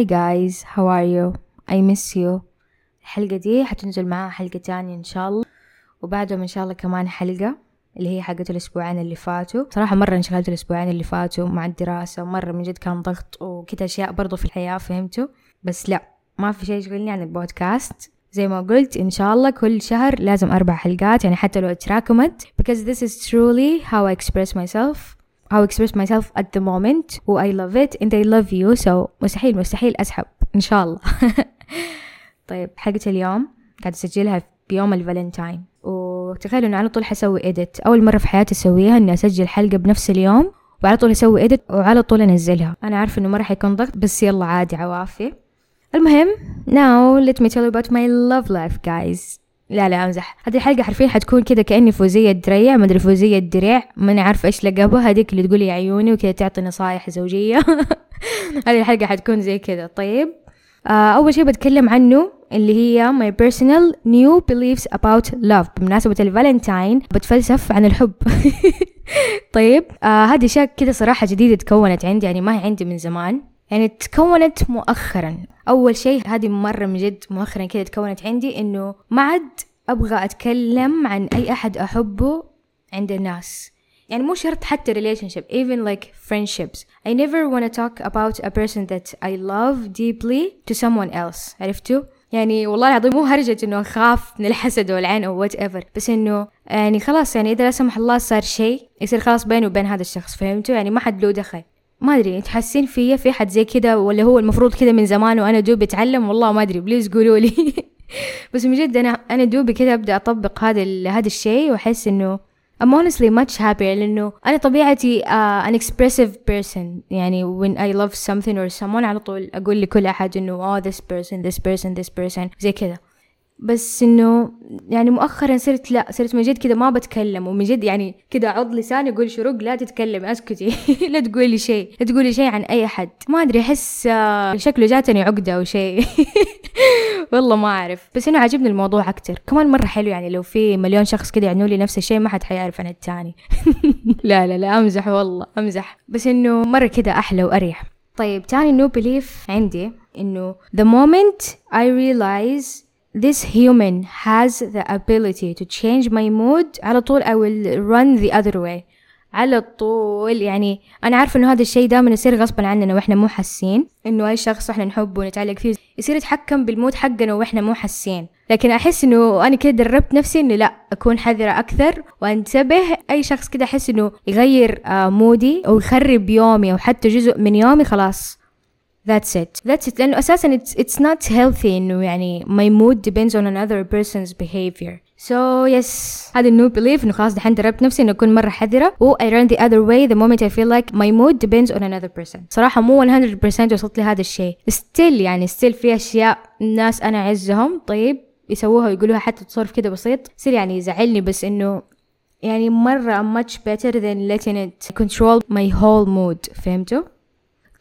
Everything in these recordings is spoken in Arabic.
Hi guys, how are you? I miss you. الحلقة دي حتنزل معاها حلقة تانية إن شاء الله. وبعدهم إن شاء الله كمان حلقة اللي هي حقت الأسبوعين اللي فاتوا. صراحة مرة انشغلت الأسبوعين اللي فاتوا مع الدراسة ومرة من جد كان ضغط وكده أشياء برضو في الحياة فهمتوا؟ بس لا ما في شيء يشغلني عن البودكاست. زي ما قلت إن شاء الله كل شهر لازم أربع حلقات يعني حتى لو تراكمت because this is truly how I express myself. How I express myself at the moment و I love it and I love you so مستحيل مستحيل أسحب إن شاء الله. طيب حلقة اليوم قاعدة أسجلها بيوم الفالنتاين. وتخيلوا إنه على طول حسوي edit أول مرة في حياتي أسويها إني أسجل حلقة بنفس اليوم وعلى طول أسوي edit وعلى طول أنزلها. أنا عارفة إنه ما راح يكون ضغط بس يلا عادي عوافي. المهم now let me tell you about my love life guys. لا لا أمزح. هذه الحلقة حرفيا حتكون كذا كأني فوزية دريع مدري فوزية دريع ماني عارفة إيش لقبها هذيك اللي تقولي عيوني وكذا تعطي نصايح زوجية. هذه الحلقة حتكون زي كذا طيب آه أول شيء بتكلم عنه اللي هي my personal new beliefs about love. بمناسبة الفالنتاين بتفلسف عن الحب. طيب آه هذه أشياء كذا صراحة جديدة تكونت عندي يعني ما هي عندي من زمان. يعني تكونت مؤخرا. أول شيء هذه مرة من جد مؤخرا كذا تكونت عندي إنه ما عاد أبغى أتكلم عن أي أحد أحبه عند الناس. يعني مو شرط حتى relationship even like friendships. I never want to talk about a person that I love deeply to someone else. عرفتوا؟ يعني والله العظيم مو هرجة إنه أخاف من الحسد والعين أو whatever بس إنه يعني خلاص يعني إذا لا سمح الله صار شيء يصير خلاص بيني وبين هذا الشخص فهمتوا؟ يعني ما حد له دخل. ما أدري تحسين فيا؟ في حد زي كذا ولا هو المفروض كذا من زمان وأنا دوبي أتعلم؟ والله ما أدري please قولوا لي. بس من جد أنا أنا دوبي كذا أبدأ أطبق هذا هذا الشيء وأحس إنه I'm honestly much happier لأنه أنا طبيعتي uh, an expressive person. يعني when I love something or someone على طول أقول لكل أحد إنه oh this person this person this person. زي كذا بس إنه يعني مؤخرا صرت لا صرت من جد كذا ما بتكلم ومن جد يعني كذا عض لساني يقول شروق لا تتكلم أسكتي. لا تقولي شيء لا تقولي شيء عن أي احد ما أدري أحس شكله جاتني عقدة أو شيء. والله ما أعرف. بس إنه عاجبني الموضوع أكتر. كمان مرة حلو يعني لو في مليون شخص كذا يعنوا لي نفس الشيء ما حد حيعرف عن التاني. لا لا لا أمزح والله أمزح. بس إنه مرة كذا أحلى وأريح. طيب تاني new belief عندي إنه the moment I realize this human has the ability to change my mood. على طول I will run the other way. على طول يعني أنا عارفة إنه هذا الشيء دائما يصير غصبا عننا وإحنا مو حاسين إنه أي شخص إحنا نحبه ونتعلق فيه. يصير يتحكم بال mood حقنا وإحنا مو حاسين. لكن أحس إنه أنا كده دربت نفسي إنه لا أكون حذرة أكثر وأنتبه. أي شخص كده أحس إنه يغير mood ي أو يخرب يومي أو حتى جزء من يومي خلاص. That's it. That's it. لأنه أساسا it's, it's not healthy إنه يعني my mood depends on another person's behavior. So yes هذا النو belief إنه خلاص دحين دربت نفسي إنه أكون مرة حذرة و I run the other way the moment I feel like my mood depends on another person. صراحة مو 100% وصلت لهذا الشيء. Still يعني still في أشياء ناس أنا أعزهم طيب يسووها ويقولوها حتى تصرف كده بسيط يصير يعني يزعلني بس إنه يعني مرة much better than letting it control my whole mood فهمتوا؟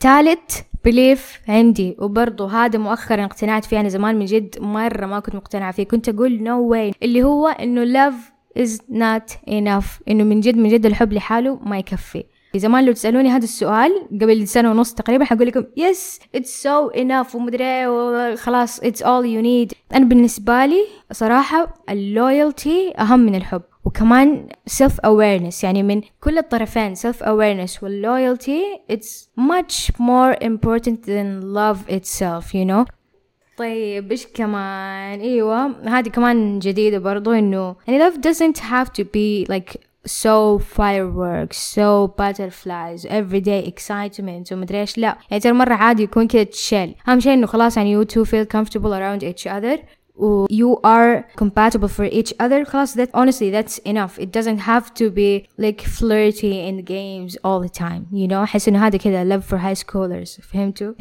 ثالث بليف عندي. وبرضه هذا مؤخرا اقتنعت فيه أنا زمان من جد مرة ما كنت مقتنعة فيه. كنت أقول no way اللي هو إنه love is not enough. إنه من جد من جد الحب لحاله ما يكفي. زمان لو تسألوني هذا السؤال قبل سنة ونص تقريبا حقول لكم yes it's so enough ومدري خلاص it's all you need. أنا بالنسبة لي صراحة اللويالتي أهم من الحب. وكمان self awareness يعني من كل الطرفين self awareness وال loyalty it's much more important than love itself you know طيب ايش كمان ايوه هذه كمان جديدة برضو انه يعني love doesn't have to be like so fireworks so butterflies everyday excitement ومدري ايش لا يعني ترى مرة عادي يكون كذا تشيل اهم شيء انه خلاص يعني you two feel comfortable around each other you are compatible for each other خلاص that honestly that's enough it doesn't have to be like flirty in games all the time you know أحس إنه هذا كذا love for high schoolers فهمتوا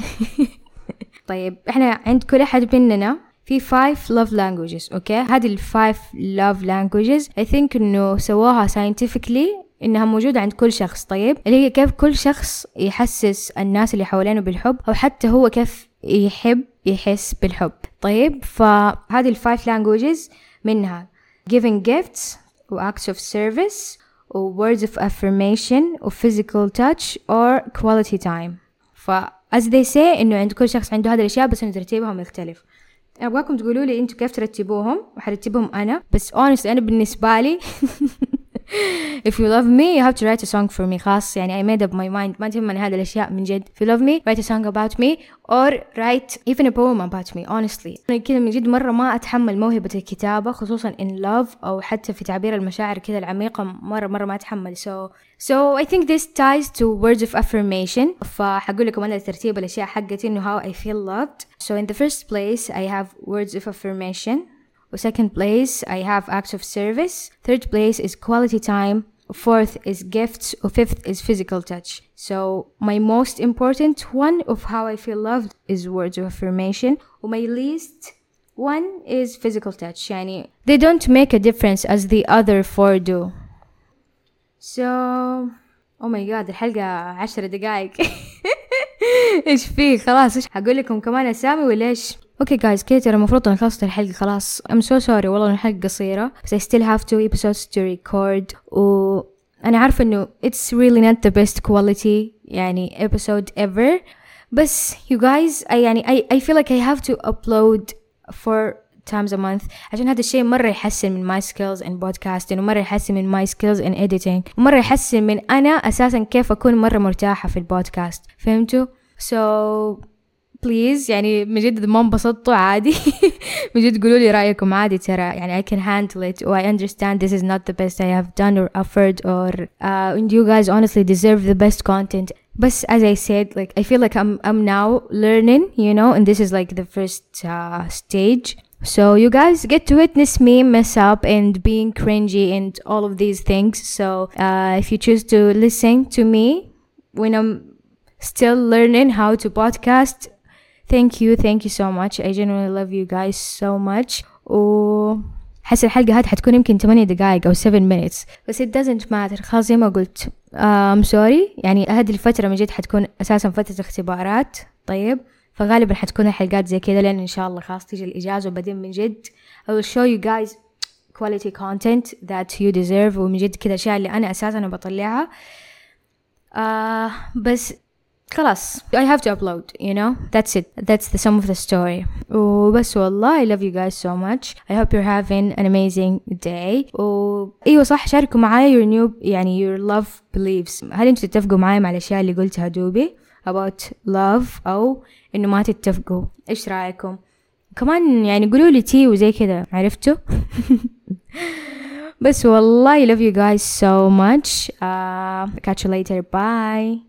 طيب إحنا عند كل أحد مننا في five love languages اوكي okay? هذه ال five love languages I think انه سواها scientifically انها موجودة عند كل شخص طيب اللي هي كيف كل شخص يحسس الناس اللي حوالينه بالحب او حتى هو كيف يحب يحس بالحب طيب فهذه الفايف languages منها giving gifts و acts of service و words of affirmation و physical touch or quality time. ف as they say إنه عند كل شخص عنده هذه الأشياء بس إنه ترتيبهم يختلف. أبغاكم تقولوا لي أنتوا كيف ترتبوهم؟ وحرتبهم أنا. بس honestly أنا بالنسبة لي if you love me you have to write a song for me خلاص يعني I made up my mind ما تهمني هذه الأشياء من جد if you love me write a song about me or write even a poem about me honestly أنا كذا من جد مرة ما أتحمل موهبة الكتابة خصوصا in love أو حتى في تعبير المشاعر كذا العميقة مرة مرة ما أتحمل so so I think this ties to words of affirmation فحقول لكم أنا ترتيب الأشياء حقتي إنه how I feel loved so in the first place I have words of affirmation Second place, I have acts of service. Third place is quality time. Fourth is gifts. Or fifth is physical touch. So my most important one of how I feel loved is words of affirmation. My least one is physical touch. Yani they don't make a difference as the other four do. So oh my god الحلقة عشرة دقايق ايش فيه خلاص ايش حقول لكم كمان اسامي ولا ايش أوكي جايز كده ترى المفروض أنا خلصت الحلقة خلاص. I'm so sorry والله الحلقة قصيرة. بس I still have two episodes to record. و أنا عارفة إنه it's really not the best quality يعني episode ever. بس you guys I يعني I, I feel like I have to upload four times a month عشان هذا الشيء مرة يحسن من my skills in podcasting ومرة يحسن من my skills in editing ومرة يحسن من أنا أساسا كيف أكون مرة مرتاحة في البودكاست. فهمتوا؟ so بليز يعني من جد ما انبسطتوا عادي من جد قولوا لي رأيكم عادي ترى يعني I can handle it or I understand this is not the best I have done or offered or uh, and you guys honestly deserve the best content but as I said like I feel like I'm I'm now learning you know and this is like the first uh, stage so you guys get to witness me mess up and being cringy and all of these things so uh, if you choose to listen to me when I'm still learning how to podcast thank you thank you so much. I genuinely love you guys so much. و حس الحلقة هذه حتكون يمكن 8 دقايق أو 7 minutes. بس it doesn't matter. خلاص زي ما قلت. uh, I'm sorry. يعني هذه الفترة من جد حتكون أساسا فترة اختبارات. طيب. فغالبا حتكون الحلقات زي كذا لأن إن شاء الله خلاص تيجي الإجازة وبعدين من جد I will show you guys quality content that you deserve. ومن جد كذا أشياء اللي أنا أساسا بطلعها. uh, بس خلاص I have to upload you know that's it that's the sum of the story وبس والله I love you guys so much I hope you're having an amazing day و ايوه صح شاركوا معايا your new يعني your love beliefs هل انتوا تتفقوا معايا مع الاشياء اللي قلتها دوبي about love او انه ما تتفقوا ايش رايكم كمان يعني قولوا لي تي وزي كذا عرفتوا بس والله I love you guys so much uh, catch you later bye